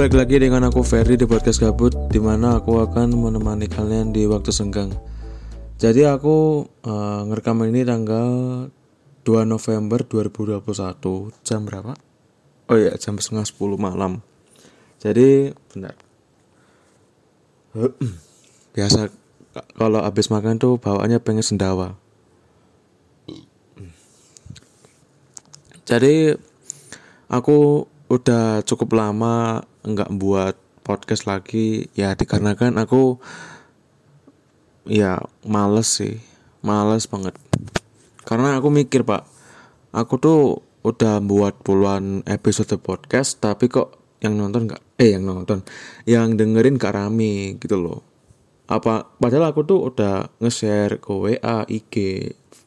balik lagi dengan aku Ferry di podcast gabut Di mana aku akan menemani kalian di waktu senggang. Jadi aku uh, ngerekam ini tanggal 2 November 2021 Jam berapa? Oh iya jam setengah 10 malam. Jadi benar Biasa kalau habis makan tuh bawaannya pengen sendawa. Jadi aku udah cukup lama nggak buat podcast lagi ya dikarenakan aku ya males sih males banget. Karena aku mikir pak aku tuh udah buat puluhan episode podcast tapi kok yang nonton nggak eh yang nonton yang dengerin gak rame gitu loh. Apa padahal aku tuh udah nge-share ke WA, IG,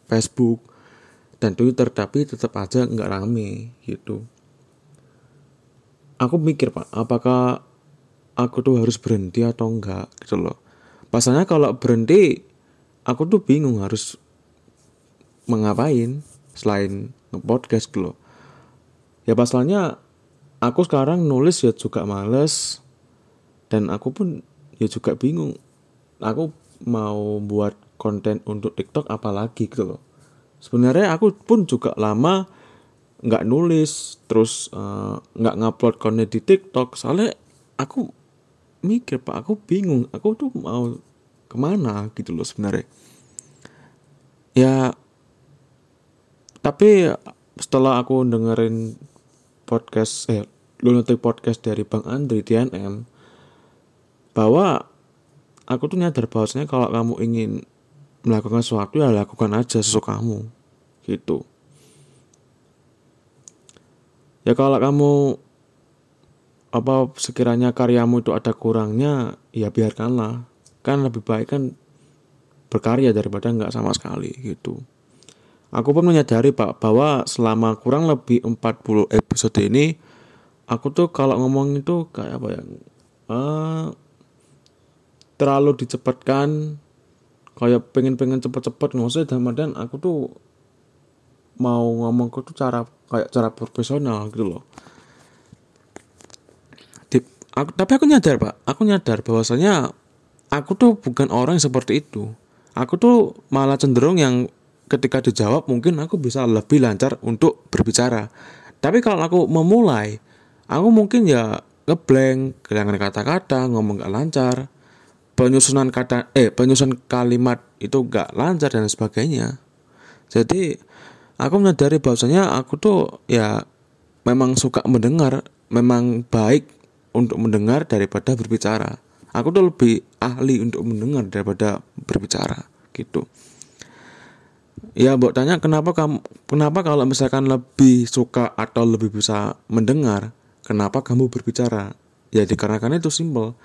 Facebook dan Twitter tapi tetap aja nggak rame gitu aku mikir pak apakah aku tuh harus berhenti atau enggak gitu loh. Pasalnya kalau berhenti aku tuh bingung harus mengapain selain podcast gitu loh. Ya pasalnya aku sekarang nulis ya juga males dan aku pun ya juga bingung. Aku mau buat konten untuk TikTok apalagi gitu loh. Sebenarnya aku pun juga lama nggak nulis terus uh, nggak ngupload konten di TikTok. Soalnya aku mikir pak aku bingung aku tuh mau ke mana gitu loh sebenarnya. Ya tapi setelah aku dengerin podcast eh lunatic podcast dari Bang Andri TNM bahwa aku tuh nyadar bahwasanya kalau kamu ingin melakukan sesuatu ya lakukan aja sesuka kamu gitu ya kalau kamu apa sekiranya karyamu itu ada kurangnya ya biarkanlah. Kan lebih baik kan berkarya daripada nggak sama sekali gitu. Aku pun menyadari pak bahwa selama kurang lebih 40 episode ini aku tuh kalau ngomong itu kayak apa ya uh, terlalu dicepatkan kayak pengen-pengen cepet-cepet. Nggak dan aku tuh mau ngomongku tuh cara kayak cara profesional gitu loh. Di, aku, tapi aku nyadar pak. Aku nyadar bahwasanya aku tuh bukan orang yang seperti itu. Aku tuh malah cenderung yang ketika dijawab mungkin aku bisa lebih lancar untuk berbicara. Tapi kalau aku memulai aku mungkin ya ngeblank kehilangan kata-kata ngomong gak lancar penyusunan kata eh penyusunan kalimat itu gak lancar dan sebagainya. Jadi aku menyadari bahwasanya aku tuh ya memang suka mendengar, memang baik untuk mendengar daripada berbicara. Aku tuh lebih ahli untuk mendengar daripada berbicara gitu. Ya, Mbok tanya kenapa kamu kenapa kalau misalkan lebih suka atau lebih bisa mendengar, kenapa kamu berbicara? Ya dikarenakan itu simple.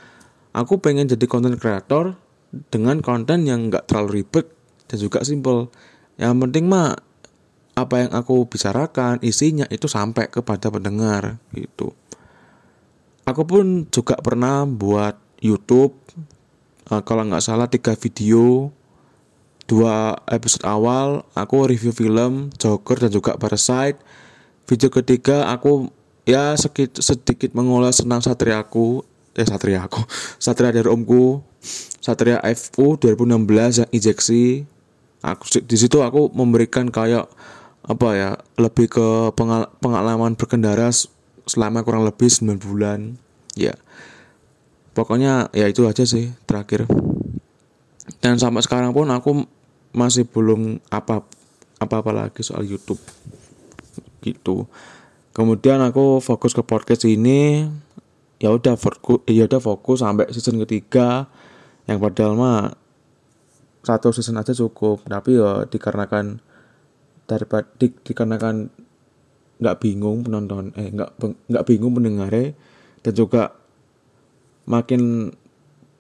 Aku pengen jadi konten kreator dengan konten yang nggak terlalu ribet dan juga simple. Yang penting mah apa yang aku bicarakan isinya itu sampai kepada pendengar gitu. Aku pun juga pernah buat YouTube uh, kalau nggak salah tiga video dua episode awal aku review film Joker dan juga Parasite. Video ketiga aku ya sedikit sedikit mengolah senang satria aku eh satria aku satria dari omku satria FU 2016 yang injeksi. Aku di situ aku memberikan kayak apa ya lebih ke pengal pengalaman berkendara selama kurang lebih 9 bulan. Ya. Pokoknya ya itu aja sih terakhir. Dan sampai sekarang pun aku masih belum apa apa apa lagi soal YouTube. Gitu. Kemudian aku fokus ke podcast ini ya udah fokus ya udah fokus sampai season ketiga. Yang padahal mah satu season aja cukup tapi ya dikarenakan daripada di, dikarenakan nggak bingung penonton eh nggak nggak bingung mendengarnya dan juga makin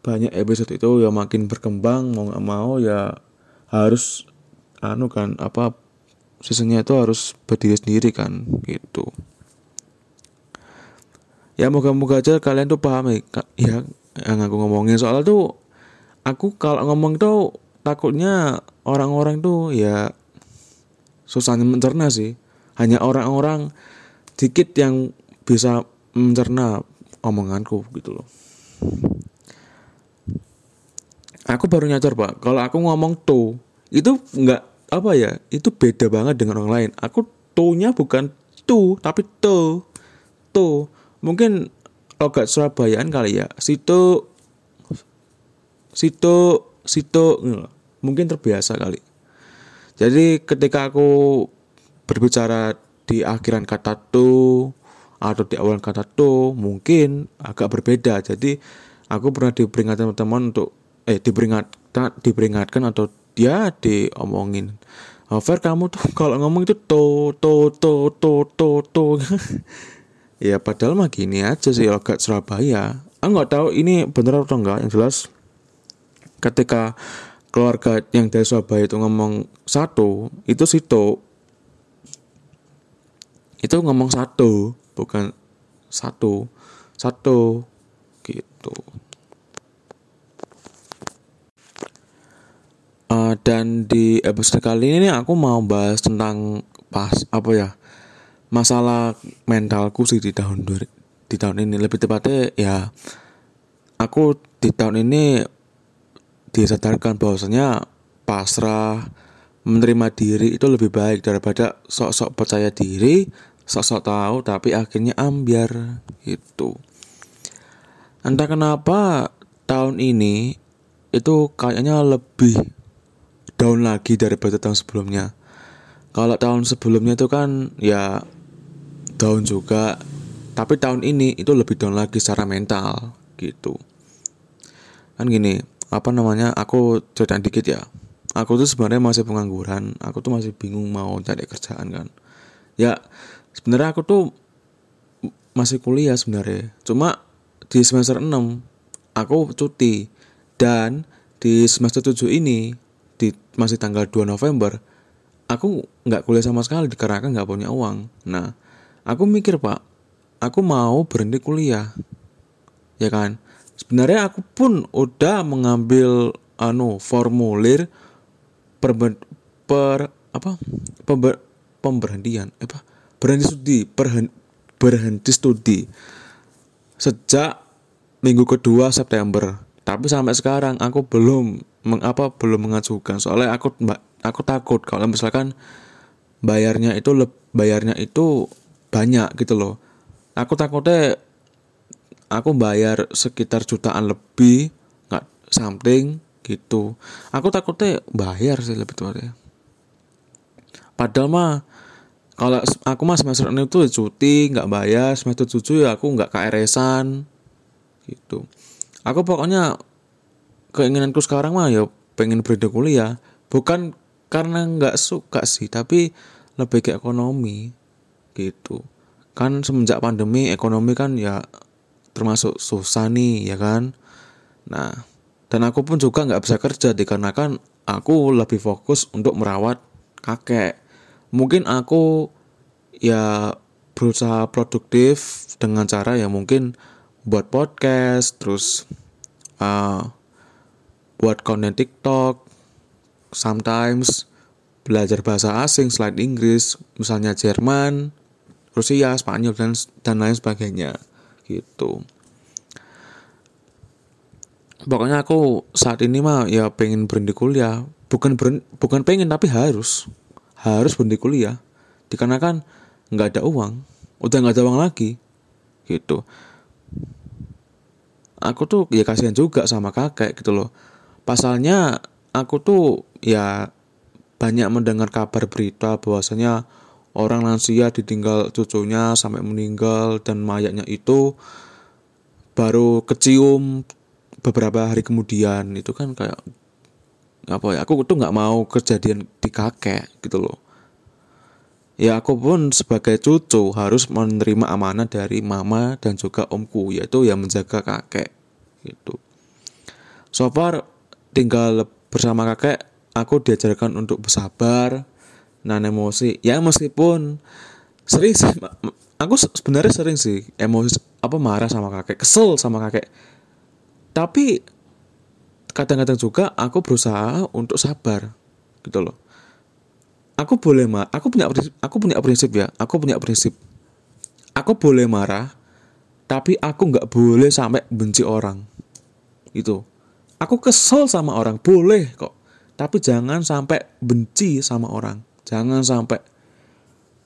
banyak episode itu ya makin berkembang mau nggak mau ya harus anu kan apa seasonnya itu harus berdiri sendiri kan gitu. Ya moga-moga aja kalian tuh paham ya yang aku ngomongin. Soal tuh aku kalau ngomong tuh takutnya orang-orang tuh ya susahnya mencerna sih. Hanya orang-orang dikit yang bisa mencerna omonganku gitu loh. Aku baru nyadar pak kalau aku ngomong to itu nggak apa ya itu beda banget dengan orang lain. Aku to nya bukan to tapi to to. Mungkin logat Surabayaan kali ya situ situ situ mungkin terbiasa kali jadi ketika aku berbicara di akhiran kata to atau di awal kata to mungkin agak berbeda. Jadi aku pernah diperingatkan teman-teman untuk eh diperingatkan diperingatkan atau dia diomongin oh, Fer kamu tuh kalau ngomong itu to to to to to to. Ya padahal mah gini aja sih logat Surabaya. Aku nggak tahu ini bener atau enggak. Yang jelas ketika keluarga yang dari Surabaya itu ngomong satu itu situ itu ngomong satu bukan satu. Satu gitu. Uh, dan di episode kali ini aku mau bahas tentang pas apa ya masalah mentalku sih di tahun di tahun ini. Lebih tepatnya ya aku di tahun ini disadarkan bahwasanya pasrah menerima diri itu lebih baik daripada sok-sok percaya diri sok-sok tahu tapi akhirnya ambiar itu entah kenapa tahun ini itu kayaknya lebih down lagi daripada tahun sebelumnya. Kalau tahun sebelumnya itu kan ya down juga, tapi tahun ini itu lebih down lagi secara mental gitu. Kan gini, apa namanya? Aku cerita dikit ya. Aku tuh sebenarnya masih pengangguran, aku tuh masih bingung mau cari kerjaan kan. Ya, sebenarnya aku tuh masih kuliah sebenarnya. Cuma di semester 6 aku cuti dan di semester 7 ini di masih tanggal 2 November aku nggak kuliah sama sekali dikarenakan nggak punya uang nah aku mikir pak aku mau berhenti kuliah ya kan sebenarnya aku pun udah mengambil anu formulir per, per apa pember, pemberhentian apa berhenti studi perhen, berhenti studi sejak minggu kedua September. Tapi sampai sekarang aku belum mengapa belum mengajukan. Soalnya aku aku takut kalau misalkan bayarnya itu bayarnya itu banyak gitu loh. Aku takutnya aku bayar sekitar jutaan lebih nggak something gitu. Aku takutnya bayar sih lebih tepatnya. Padahal mah kalau aku mah semester ini tuh cuti nggak bayar semester tujuh ya aku nggak KRS-an gitu. Aku pokoknya keinginanku sekarang mah ya pengen berhenti kuliah. Bukan karena nggak suka sih tapi lebih ke ekonomi gitu. Kan semenjak pandemi ekonomi kan ya termasuk susah nih ya kan? Nah dan aku pun juga nggak bisa kerja dikarenakan aku lebih fokus untuk merawat kakek. Mungkin aku ya berusaha produktif dengan cara ya mungkin buat podcast terus uh, buat konten TikTok sometimes belajar bahasa asing selain Inggris misalnya Jerman Rusia Spanyol dan dan lain sebagainya gitu. Pokoknya aku saat ini mah ya pengen berhenti kuliah. Bukan ber, bukan pengen tapi harus. Harus berhenti kuliah. Dikarenakan nggak ada uang. Udah nggak ada uang lagi. Gitu. Aku tuh ya kasihan juga sama kakek gitu loh. Pasalnya aku tuh ya banyak mendengar kabar berita bahwasanya orang lansia ditinggal cucunya sampai meninggal dan mayatnya itu baru kecium beberapa hari kemudian. Itu kan kayak apa ya aku tuh nggak mau kejadian di kakek gitu loh. Ya aku pun sebagai cucu harus menerima amanah dari mama dan juga omku yaitu yang menjaga kakek gitu. So far tinggal bersama kakek aku diajarkan untuk bersabar nah emosi. Ya meskipun sering sih aku sebenarnya sering sih emosi apa marah sama kakek kesel sama kakek. Tapi kadang-kadang juga aku berusaha untuk sabar gitu loh. Aku boleh marah aku punya prinsip, aku punya prinsip ya aku punya prinsip. Aku boleh marah tapi aku nggak boleh sampai benci orang itu aku kesel sama orang boleh kok. Tapi jangan sampai benci sama orang jangan sampai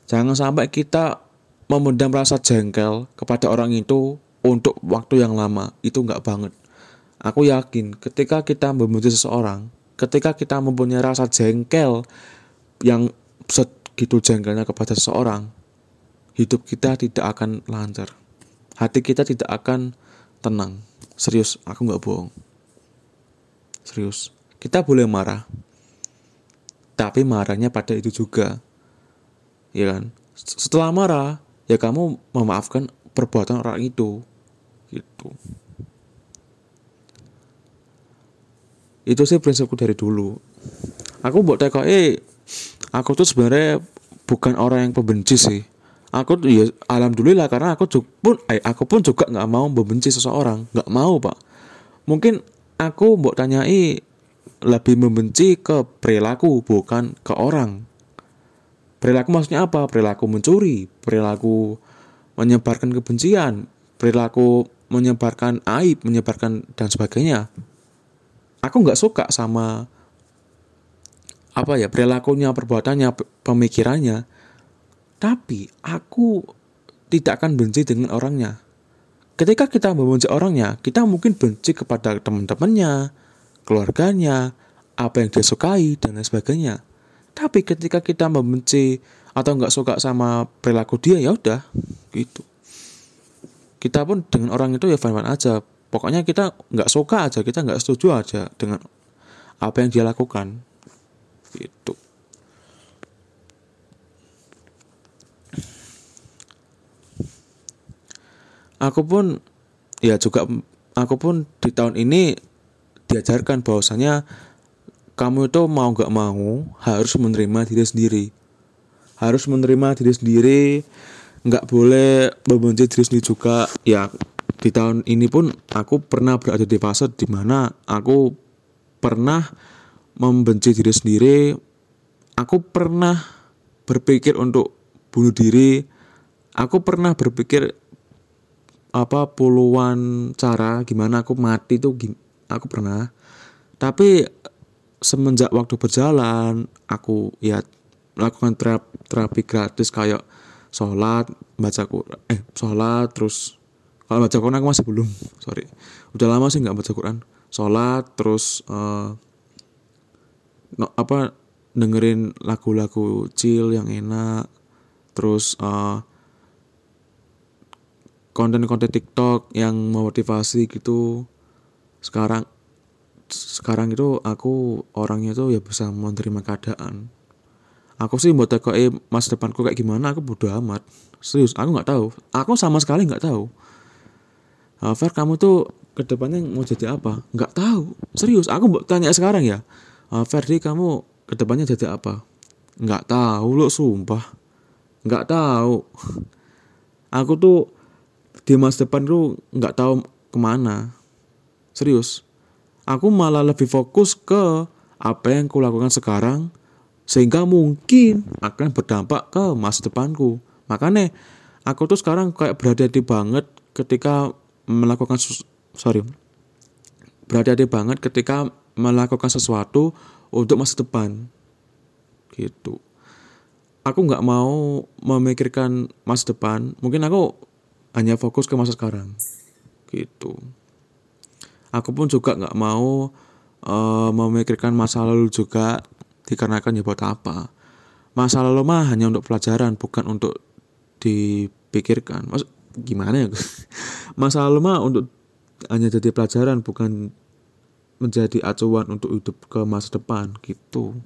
jangan sampai kita memendam rasa jengkel kepada orang itu untuk waktu yang lama. Itu nggak banget. Aku yakin ketika kita membenci seseorang ketika kita mempunyai rasa jengkel yang segitu jengkelnya kepada seseorang hidup kita tidak akan lancar. Hati kita tidak akan tenang. Serius aku nggak bohong. Serius. Kita boleh marah tapi marahnya pada itu juga. Ya kan? Setelah marah ya kamu memaafkan perbuatan orang itu. Gitu. Itu sih prinsipku dari dulu. Aku buat teko eh aku tuh sebenarnya bukan orang yang pembenci sih. Aku ya alhamdulillah karena aku pun eh, aku pun juga nggak mau membenci seseorang. Nggak mau pak. Mungkin aku mau tanyai lebih membenci ke perilaku bukan ke orang. Perilaku maksudnya apa? Perilaku mencuri, perilaku menyebarkan kebencian, perilaku menyebarkan aib, menyebarkan dan sebagainya. Aku nggak suka sama apa ya perilakunya, perbuatannya, pemikirannya. Tapi aku tidak akan benci dengan orangnya. Ketika kita membenci orangnya, kita mungkin benci kepada teman-temannya, keluarganya, apa yang dia sukai, dan lain sebagainya. Tapi ketika kita membenci atau nggak suka sama perilaku dia, ya udah, gitu. Kita pun dengan orang itu ya fine-fine aja. Pokoknya kita nggak suka aja, kita nggak setuju aja dengan apa yang dia lakukan. Gitu. Aku pun ya juga aku pun di tahun ini diajarkan bahwasanya kamu itu mau gak mau harus menerima diri sendiri. Harus menerima diri sendiri nggak boleh membenci diri sendiri juga. Ya di tahun ini pun aku pernah berada di fase di mana aku pernah membenci diri sendiri. Aku pernah berpikir untuk bunuh diri. Aku pernah berpikir apa puluhan cara gimana aku mati tuh aku pernah. Tapi semenjak waktu berjalan aku ya melakukan terapi, terapi gratis kayak sholat baca Quran eh sholat terus kalau baca Quran aku masih belum sorry. Udah lama sih nggak baca Quran. Sholat terus uh, no, apa dengerin lagu-lagu chill yang enak terus uh, konten-konten TikTok yang memotivasi gitu sekarang sekarang itu aku orangnya tuh ya bisa menerima keadaan. Aku sih mau teko eh mas depanku kayak gimana? Aku bodo amat. Serius aku nggak tahu. Aku sama sekali nggak tahu. Uh, Fer kamu tuh ke depannya mau jadi apa? Nggak tahu. Serius aku tanya sekarang ya. Uh, Ferdi kamu ke depannya jadi apa? Nggak tahu lo sumpah. Nggak tahu. Aku tuh di masa depan tuh nggak tahu ke mana Serius. Aku malah lebih fokus ke apa yang kulakukan sekarang sehingga mungkin akan berdampak ke masa depanku. Makanya aku tuh sekarang kayak berhati-hati banget ketika melakukan sorry berhati-hati banget ketika melakukan sesuatu untuk masa depan. Gitu. Aku nggak mau memikirkan masa depan. Mungkin aku hanya fokus ke masa sekarang. Gitu aku pun juga nggak mau uh, memikirkan masa lalu juga dikarenakan ya buat apa. Masa lalu mah hanya untuk pelajaran bukan untuk dipikirkan. Mas gimana ya? Masa lalu mah untuk hanya jadi pelajaran bukan menjadi acuan untuk hidup ke masa depan gitu.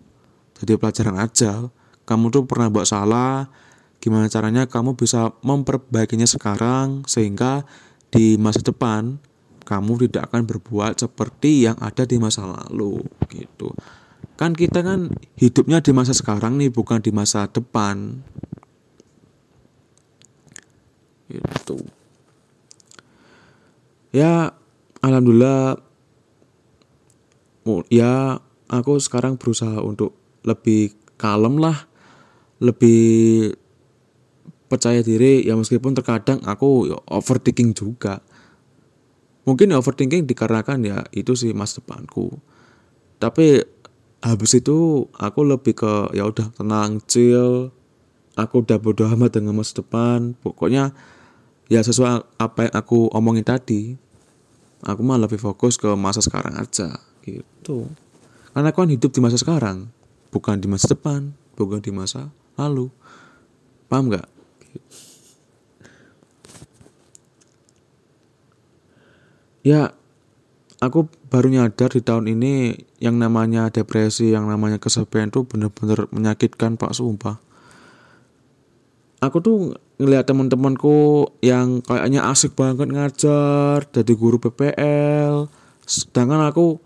Jadi pelajaran aja. Kamu tuh pernah buat salah gimana caranya kamu bisa memperbaikinya sekarang sehingga di masa depan kamu tidak akan berbuat seperti yang ada di masa lalu gitu. Kan kita kan hidupnya di masa sekarang nih bukan di masa depan. Itu ya alhamdulillah ya aku sekarang berusaha untuk lebih kalem lah lebih percaya diri. Ya meskipun terkadang aku ya overthinking juga mungkin overthinking dikarenakan ya itu sih masa depanku. Tapi habis itu aku lebih ke ya udah tenang chill. Aku udah bodoh amat dengan masa depan. Pokoknya ya sesuai apa yang aku omongin tadi aku mah lebih fokus ke masa sekarang aja gitu. Karena aku kan hidup di masa sekarang bukan di masa depan bukan di masa lalu. Paham nggak ya aku baru nyadar di tahun ini yang namanya depresi yang namanya kesepian tuh bener-bener menyakitkan pak sumpah. Aku tuh ngeliat teman-temanku yang kayaknya asik banget ngajar jadi guru PPL sedangkan aku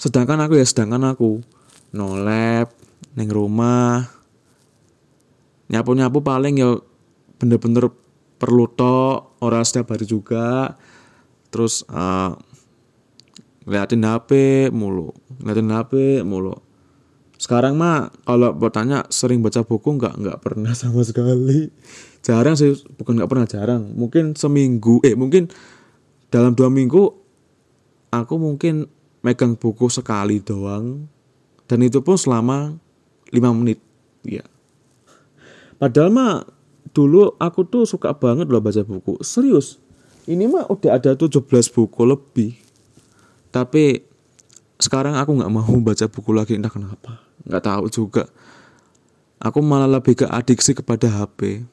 sedangkan aku ya sedangkan aku no lab neng rumah nyapu-nyapu paling ya bener-bener perlu tok orang setiap hari juga terus uh, ngeliatin HP mulu ngeliatin HP mulu. Sekarang mah kalau bertanya sering baca buku nggak nggak pernah sama sekali. Jarang sih bukan nggak pernah jarang. Mungkin seminggu eh mungkin dalam dua minggu aku mungkin megang buku sekali doang. Dan itu pun selama lima menit ya padahal mah dulu aku tuh suka banget loh baca buku. Serius ini mah udah ada 17 buku lebih. Tapi sekarang aku nggak mau baca buku lagi entah kenapa. Nggak tahu juga. Aku malah lebih ke adiksi kepada HP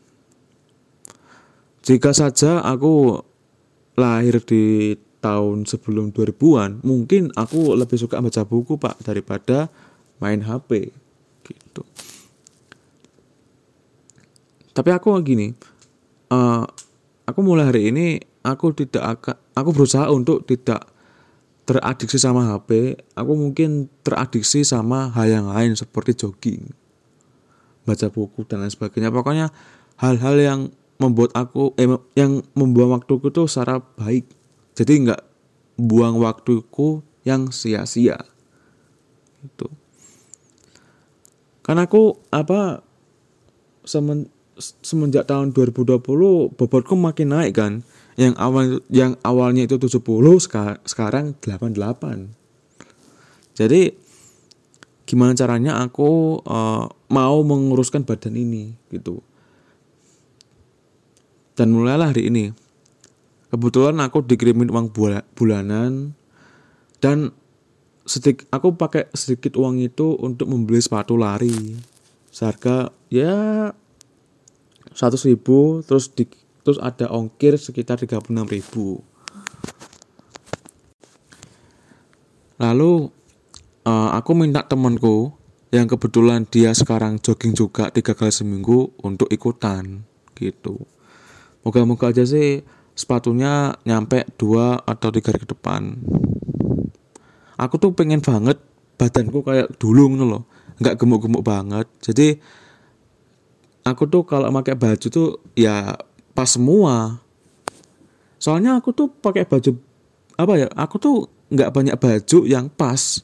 jika saja aku lahir di tahun sebelum 2000-an mungkin aku lebih suka baca buku pak daripada main HP gitu. Tapi aku gini uh, aku mulai hari ini aku tidak akan aku berusaha untuk tidak teradiksi sama HP aku mungkin teradiksi sama hal yang lain seperti jogging baca buku dan lain sebagainya. Pokoknya hal-hal yang membuat aku eh, yang membuang waktuku tuh secara baik. Jadi nggak buang waktuku yang sia-sia. Itu. Karena aku apa semen, semenjak tahun 2020 bobotku makin naik kan yang awal yang awalnya itu 70 sekarang 88 jadi gimana caranya aku uh, mau menguruskan badan ini gitu. Dan mulailah hari ini. Kebetulan aku dikirimin uang bulanan dan sedikit aku pakai sedikit uang itu untuk membeli sepatu lari. Seharga ya seratus ribu terus di, terus ada ongkir sekitar tiga puluh enam ribu. Lalu uh, aku minta temanku yang kebetulan dia sekarang jogging juga tiga kali seminggu untuk ikutan gitu. Moga-moga aja sih sepatunya nyampe dua atau tiga hari ke depan. Aku tuh pengen banget badanku kayak dulu gitu loh nggak gemuk-gemuk banget. Jadi aku tuh kalau pakai baju tuh ya pas semua. Soalnya aku tuh pakai baju apa ya aku tuh nggak banyak baju yang pas.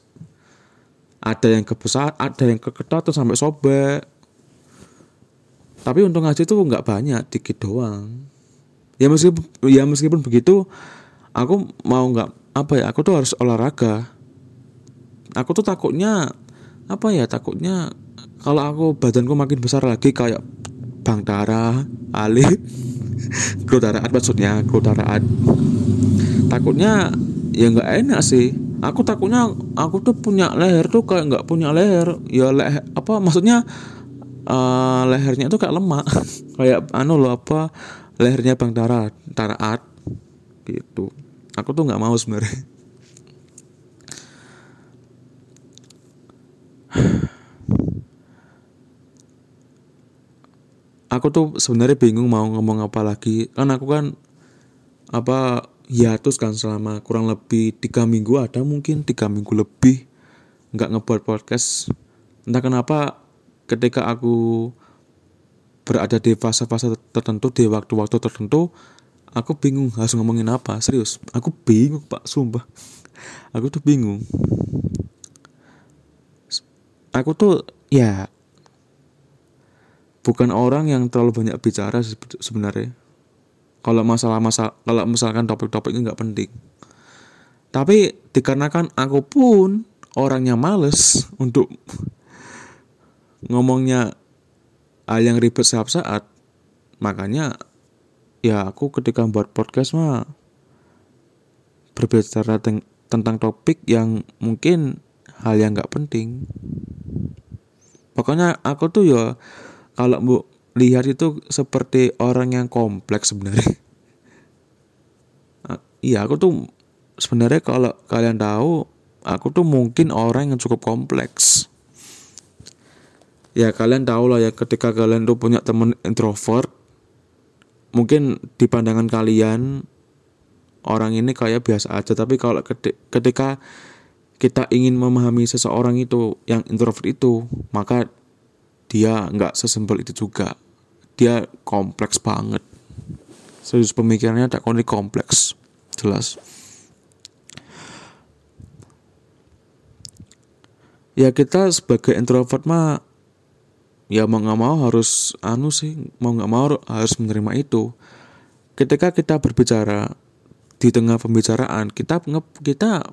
Ada yang kebesar ada yang keketat tuh sampai sobek. Tapi untung aja tuh nggak banyak dikit doang. Ya meskipun ya meskipun begitu aku mau nggak apa ya aku tuh harus olahraga. Aku tuh takutnya apa ya takutnya kalau aku badanku makin besar lagi kayak Bang Tara, Ali, Kru Taraat maksudnya, Kru Taraat. Takutnya ya nggak enak sih. Aku takutnya aku tuh punya leher tuh kayak nggak punya leher. Ya leher apa maksudnya uh, lehernya tuh kayak lemak. kayak anu loh apa lehernya Bang Tara, Taraat gitu. Aku tuh nggak mau sebenarnya. Aku tuh sebenarnya bingung mau ngomong apa lagi. Kan aku kan apa hiatus kan selama kurang lebih tiga minggu ada mungkin tiga minggu lebih nggak ngebuat podcast. Entah kenapa ketika aku berada di fase-fase tertentu di waktu-waktu tertentu aku bingung harus ngomongin apa. Serius aku bingung pak sumpah. Aku tuh bingung. Aku tuh ya bukan orang yang terlalu banyak bicara sebenarnya. Kalau masalah masalah kalau misalkan topik-topiknya nggak penting. Tapi dikarenakan aku pun orangnya males untuk ngomongnya hal yang ribet setiap saat makanya ya aku ketika buat podcast mah berbicara ten tentang topik yang mungkin hal yang nggak penting. Pokoknya aku tuh ya kalau bu lihat itu seperti orang yang kompleks sebenarnya. Iya aku tuh sebenarnya kalau kalian tahu aku tuh mungkin orang yang cukup kompleks. Ya kalian tahu lah ya ketika kalian tuh punya temen introvert mungkin di pandangan kalian orang ini kayak biasa aja. Tapi kalau ketika kita ingin memahami seseorang itu yang introvert itu maka dia nggak sesimpel itu juga. Dia kompleks banget. Serius pemikirannya tak konik kompleks. Jelas. Ya kita sebagai introvert mah ya mau nggak mau harus anu sih mau nggak mau harus menerima itu. Ketika kita berbicara di tengah pembicaraan kita kita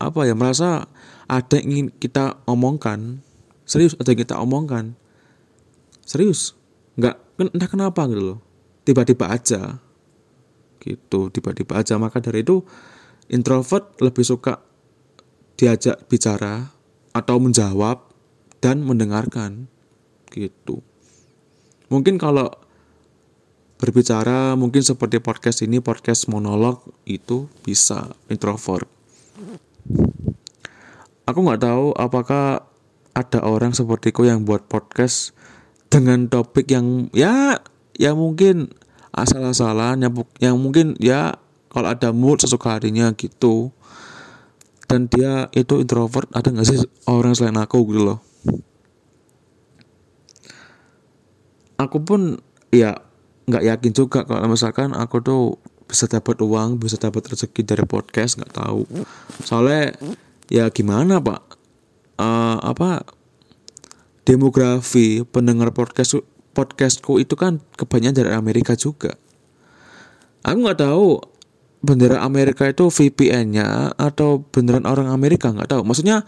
apa ya merasa ada yang ingin kita omongkan. Serius ada yang kita omongkan serius? Nggak entah kenapa gitu loh. Tiba-tiba aja. Gitu tiba-tiba aja. Maka dari itu introvert lebih suka diajak bicara atau menjawab dan mendengarkan. Gitu. Mungkin kalau berbicara mungkin seperti podcast ini podcast monolog itu bisa introvert. Aku nggak tahu apakah ada orang sepertiku yang buat podcast dengan topik yang ya ya mungkin asal-asalan yang, yang mungkin ya kalau ada mood sesuka harinya gitu. Dan dia itu introvert ada nggak sih orang selain aku gitu loh? Aku pun ya nggak yakin juga kalau misalkan aku tuh bisa dapat uang bisa dapat rezeki dari podcast nggak tahu. Soalnya ya gimana pak? Uh, apa demografi pendengar podcast podcastku itu kan kebanyakan dari Amerika juga. Aku nggak tahu bendera Amerika itu VPN-nya atau beneran orang Amerika nggak tahu. Maksudnya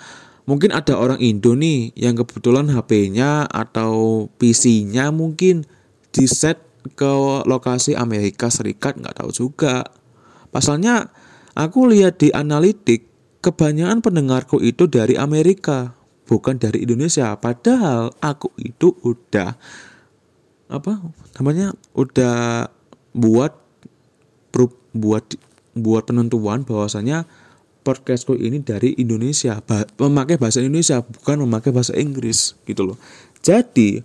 mungkin ada orang Indo nih yang kebetulan HP-nya atau PC-nya mungkin di set ke lokasi Amerika Serikat nggak tahu juga. Pasalnya aku lihat di analitik kebanyakan pendengarku itu dari Amerika bukan dari Indonesia. Padahal aku itu udah apa namanya udah buat buat buat penentuan bahwasanya podcastku ini dari Indonesia. Bah, memakai bahasa Indonesia bukan memakai bahasa Inggris gitu loh. Jadi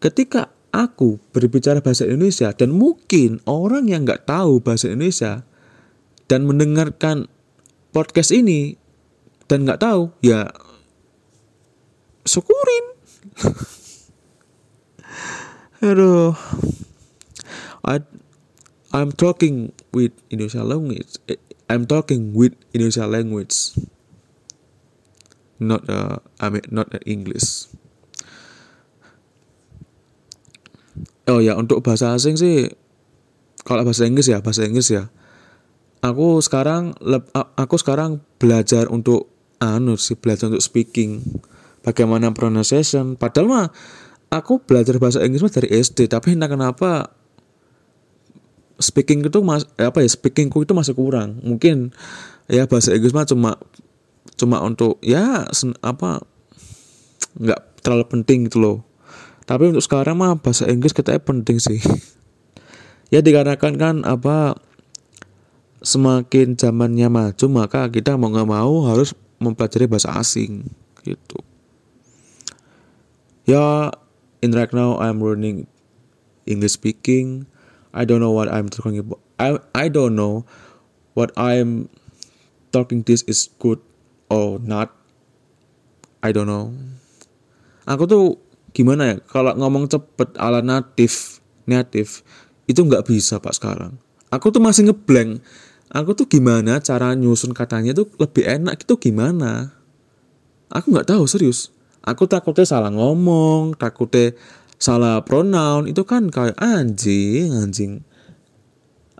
ketika aku berbicara bahasa Indonesia dan mungkin orang yang nggak tahu bahasa Indonesia dan mendengarkan podcast ini dan nggak tahu ya syukurin. Aduh. I I'm talking with Indonesia language. I'm talking with Indonesia language. Not uh, I mean not English. Oh ya untuk bahasa asing sih kalau bahasa Inggris ya bahasa Inggris ya. Aku sekarang aku sekarang belajar untuk anu sih belajar untuk speaking bagaimana pronunciation. Padahal mah aku belajar bahasa Inggris mah dari SD tapi entah kenapa speaking itu mas apa ya speakingku itu masih kurang. Mungkin ya bahasa Inggris mah cuma cuma untuk ya sen, apa nggak terlalu penting gitu loh. Tapi untuk sekarang mah bahasa Inggris kita penting sih. Ya dikarenakan kan apa semakin zamannya maju maka kita mau nggak mau harus mempelajari bahasa asing gitu yeah in right now i'm learning english speaking. I don't know what i'm talking about i i don't know what i'm talking this is good or not. I don't know. Aku tuh gimana ya? Kalau ngomong cepet ala natif natif itu nggak bisa pak sekarang. Aku tuh masih ngeblank. Aku tuh gimana cara nyusun katanya tuh lebih enak itu gimana? Aku nggak tahu serius aku takutnya salah ngomong takutnya salah pronoun. Itu kan kayak anjing anjing.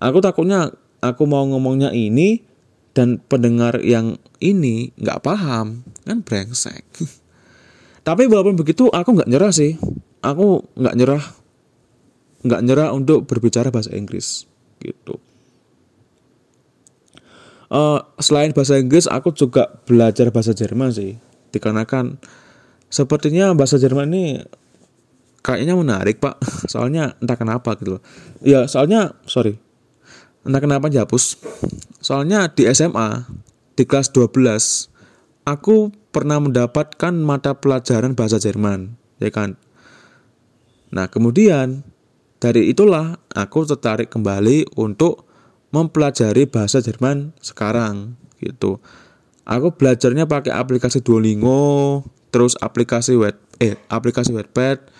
Aku takutnya aku mau ngomongnya ini dan pendengar yang ini nggak paham. Kan brengsek. Tapi walaupun begitu aku nggak nyerah sih. Aku nggak nyerah nggak nyerah untuk berbicara bahasa Inggris gitu. Uh, selain bahasa Inggris aku juga belajar bahasa Jerman sih. Dikarenakan sepertinya bahasa Jerman ini kayaknya menarik pak. Soalnya entah kenapa gitu. Loh ya soalnya sorry. Entah kenapa dihapus soalnya di SMA di kelas 12 aku pernah mendapatkan mata pelajaran bahasa Jerman ya kan? Nah kemudian dari itulah aku tertarik kembali untuk mempelajari bahasa Jerman sekarang gitu. Aku belajarnya pakai aplikasi Duolingo, terus aplikasi web eh aplikasi Wattpad,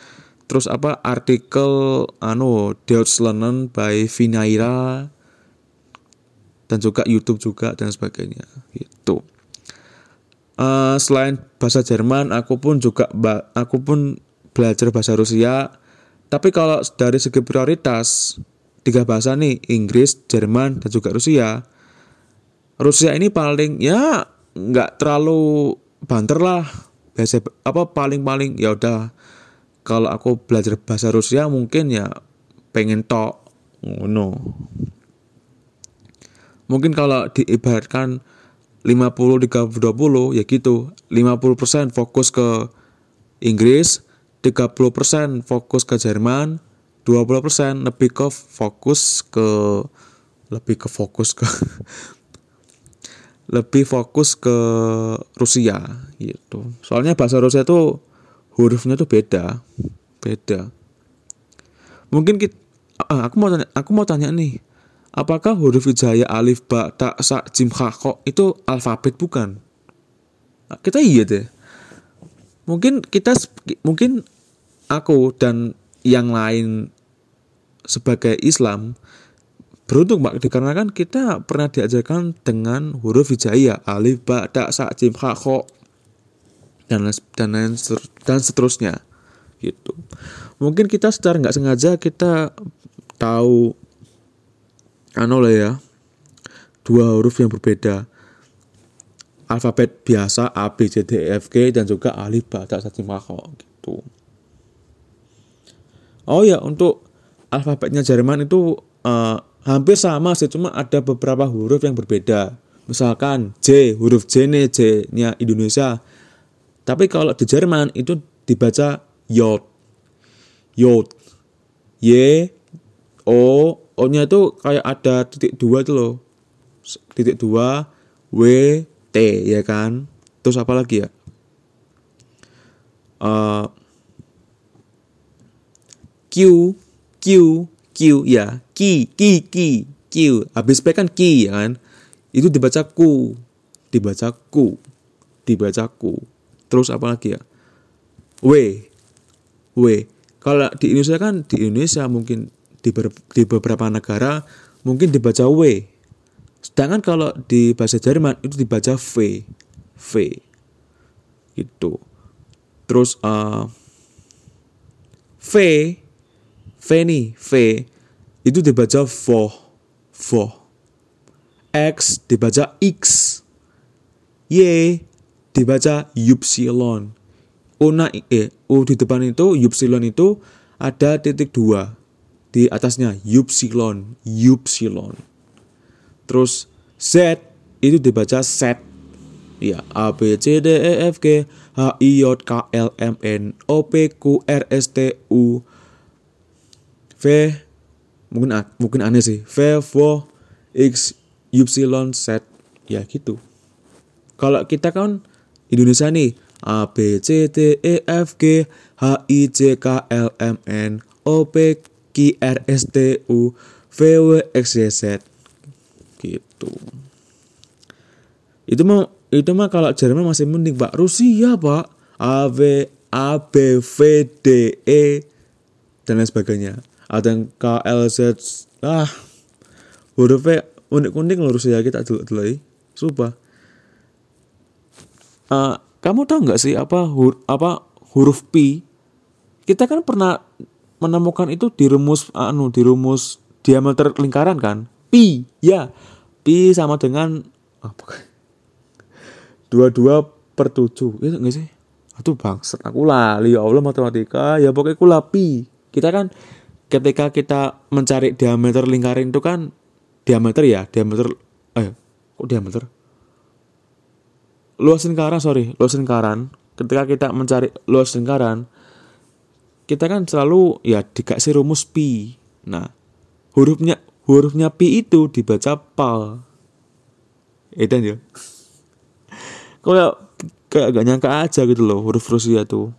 terus apa artikel anu Deutsch Lernen by Vinaira dan juga YouTube juga dan sebagainya gitu. Uh, selain bahasa Jerman, aku pun juga aku pun belajar bahasa Rusia. Tapi kalau dari segi prioritas, tiga bahasa nih Inggris, Jerman dan juga Rusia. Rusia ini paling ya nggak terlalu banter lah biasa apa paling-paling ya udah kalau aku belajar bahasa Rusia mungkin ya pengen tok ngono. Mungkin kalau diibaratkan 50 30 20 ya gitu. 50% fokus ke Inggris, 30% fokus ke Jerman, 20% lebih ke fokus ke lebih ke fokus ke lebih fokus ke Rusia gitu. Soalnya bahasa Rusia itu hurufnya tuh beda. Beda. Mungkin kita ah, aku mau tanya, aku mau tanya nih. Apakah huruf hijaya alif ba ta sa jim kha kok itu alfabet bukan? Nah, kita iya deh. Mungkin kita mungkin aku dan yang lain sebagai Islam beruntung Pak dikarenakan kita pernah diajarkan dengan huruf hijaya alif ba ta sa jim kha kho dan dan dan seterusnya gitu. Mungkin kita secara nggak sengaja kita tahu anu lah ya dua huruf yang berbeda. Alfabet biasa A B C D E F G dan juga alif ba ta sa jim kha kho gitu. Oh ya, untuk alfabetnya Jerman itu uh, hampir sama sih, cuma ada beberapa huruf yang berbeda. Misalkan J, huruf J nih J-nya Indonesia. Tapi kalau di Jerman itu dibaca J. J. Y O O-nya itu kayak ada titik dua itu loh. Titik dua W T ya kan. Terus apa lagi ya? Uh, Q Q Q ya. Q Q Q Q. Habis P kan Q ya kan? Itu dibaca ku dibaca ku dibaca ku terus apa lagi ya? W. W. Kalau di Indonesia kan di Indonesia mungkin di, ber, di beberapa negara mungkin dibaca W. Sedangkan kalau di bahasa Jerman itu dibaca V. V. Gitu. Terus uh, V V nih, V itu dibaca vo, vo. X dibaca X. Y dibaca ypsilon. O na eh, U di depan itu ypsilon itu ada titik dua di atasnya ypsilon, ypsilon. Terus Z itu dibaca set. Ya, A B C D E F G H I J K L M N O P Q R S T U V mungkin mungkin aneh sih. V V X Y Z. Ya gitu. Kalau kita kan Indonesia nih A B C D E F G H I J K L M N O P Q R S T U V W X Y Z. Gitu. Itu mah itu mah kalau Jerman masih mending pak. Rusia pak. A V A B V D E dan lain sebagainya ada KLZ ah hurufnya unik-unik lurus ya kita dulu dulu sumpah. Uh, kamu tahu nggak sih apa hur, apa huruf P? Kita kan pernah menemukan itu di rumus anu di rumus diameter lingkaran kan? Pi ya. Pi sama dengan apa dua dua per tujuh. Itu enggak sih? Aduh bangset aku lali. Ya Allah matematika. Ya pokoknya aku lapi kita kan ketika kita mencari diameter lingkaran itu kan diameter ya diameter eh kok diameter? Luas lingkaran sorry luas lingkaran. Ketika kita mencari luas lingkaran kita kan selalu ya dikasih rumus pi nah hurufnya hurufnya pi itu dibaca pal. Itu ya? Kayak kayak gak nyangka aja gitu loh huruf Rusia tuh.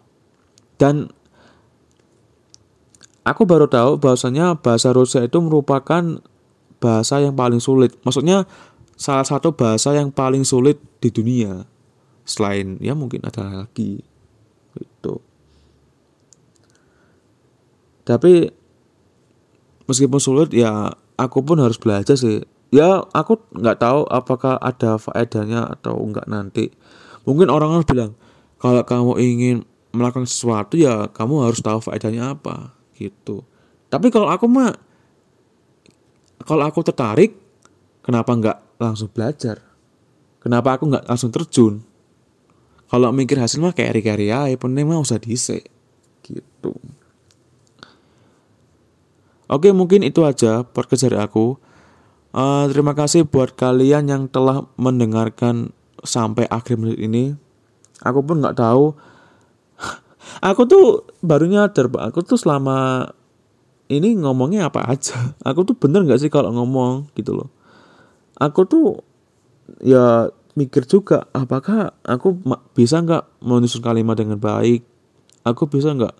Dan aku baru tahu bahwasanya bahasa Rusia itu merupakan bahasa yang paling sulit. Maksudnya salah satu bahasa yang paling sulit di dunia. Selain ya mungkin ada lagi itu tapi meskipun sulit ya aku pun harus belajar sih. Ya aku nggak tahu apakah ada faedahnya atau enggak nanti. Mungkin orang orang bilang kalau kamu ingin melakukan sesuatu ya kamu harus tahu faedahnya apa gitu tapi kalau aku mah kalau aku tertarik kenapa nggak langsung belajar kenapa aku nggak langsung terjun kalau mikir hasil mah kayak kari ya penting mah usah dice gitu Oke mungkin itu aja podcast dari aku. Uh, terima kasih buat kalian yang telah mendengarkan sampai akhir menit ini. Aku pun nggak tahu. Aku tuh baru nyadar, pak. Aku tuh selama ini ngomongnya apa aja. Aku tuh bener nggak sih kalau ngomong gitu loh. Aku tuh ya mikir juga apakah aku bisa nggak menyusun kalimat dengan baik. Aku bisa nggak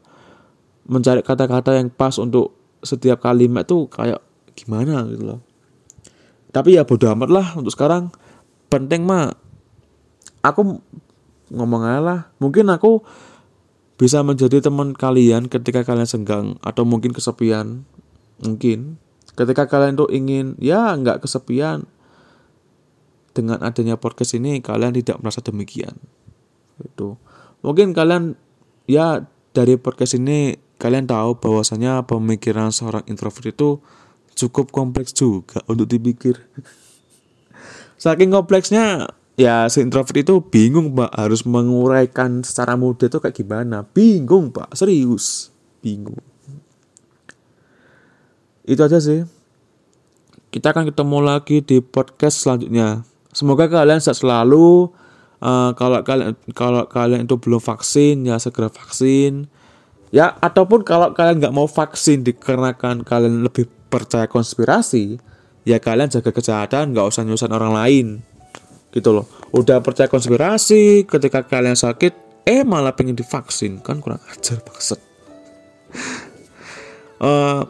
mencari kata-kata yang pas untuk setiap kalimat tuh kayak gimana gitu loh tapi ya bodo amat lah untuk sekarang penting mah aku ngomong aja lah mungkin aku bisa menjadi teman kalian ketika kalian senggang atau mungkin kesepian. Mungkin. Ketika kalian tuh ingin ya nggak kesepian. Dengan adanya podcast ini kalian tidak merasa demikian. Itu mungkin kalian ya dari podcast ini kalian tahu bahwasanya pemikiran seorang introvert itu cukup kompleks juga untuk dipikir. Saking kompleksnya, ya si introvert itu bingung pak harus menguraikan secara mudah itu kayak gimana. Bingung pak, serius, bingung. Itu aja sih. Kita akan ketemu lagi di podcast selanjutnya. Semoga kalian sehat selalu. Uh, kalau kalian kalau kalian itu belum vaksin ya segera vaksin ya ataupun kalau kalian nggak mau vaksin dikarenakan kalian lebih percaya konspirasi ya kalian jaga kesehatan nggak usah nyusahin orang lain gitu loh. Udah percaya konspirasi ketika kalian sakit eh malah pengen divaksin. Kan kurang ajar maksud uh,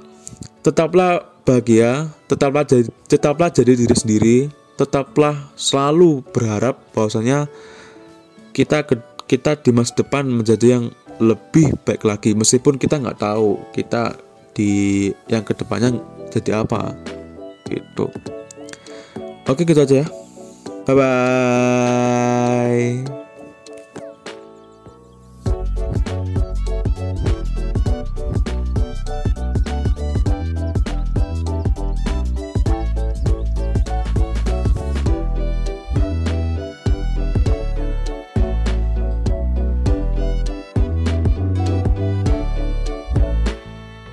tetaplah bahagia tetaplah jadi tetaplah jadi diri sendiri tetaplah selalu berharap bahwasanya kita kita di masa depan menjadi yang lebih baik lagi. Meskipun kita nggak tahu kita di yang ke depannya jadi apa. Gitu. Oke gitu aja ya 拜拜。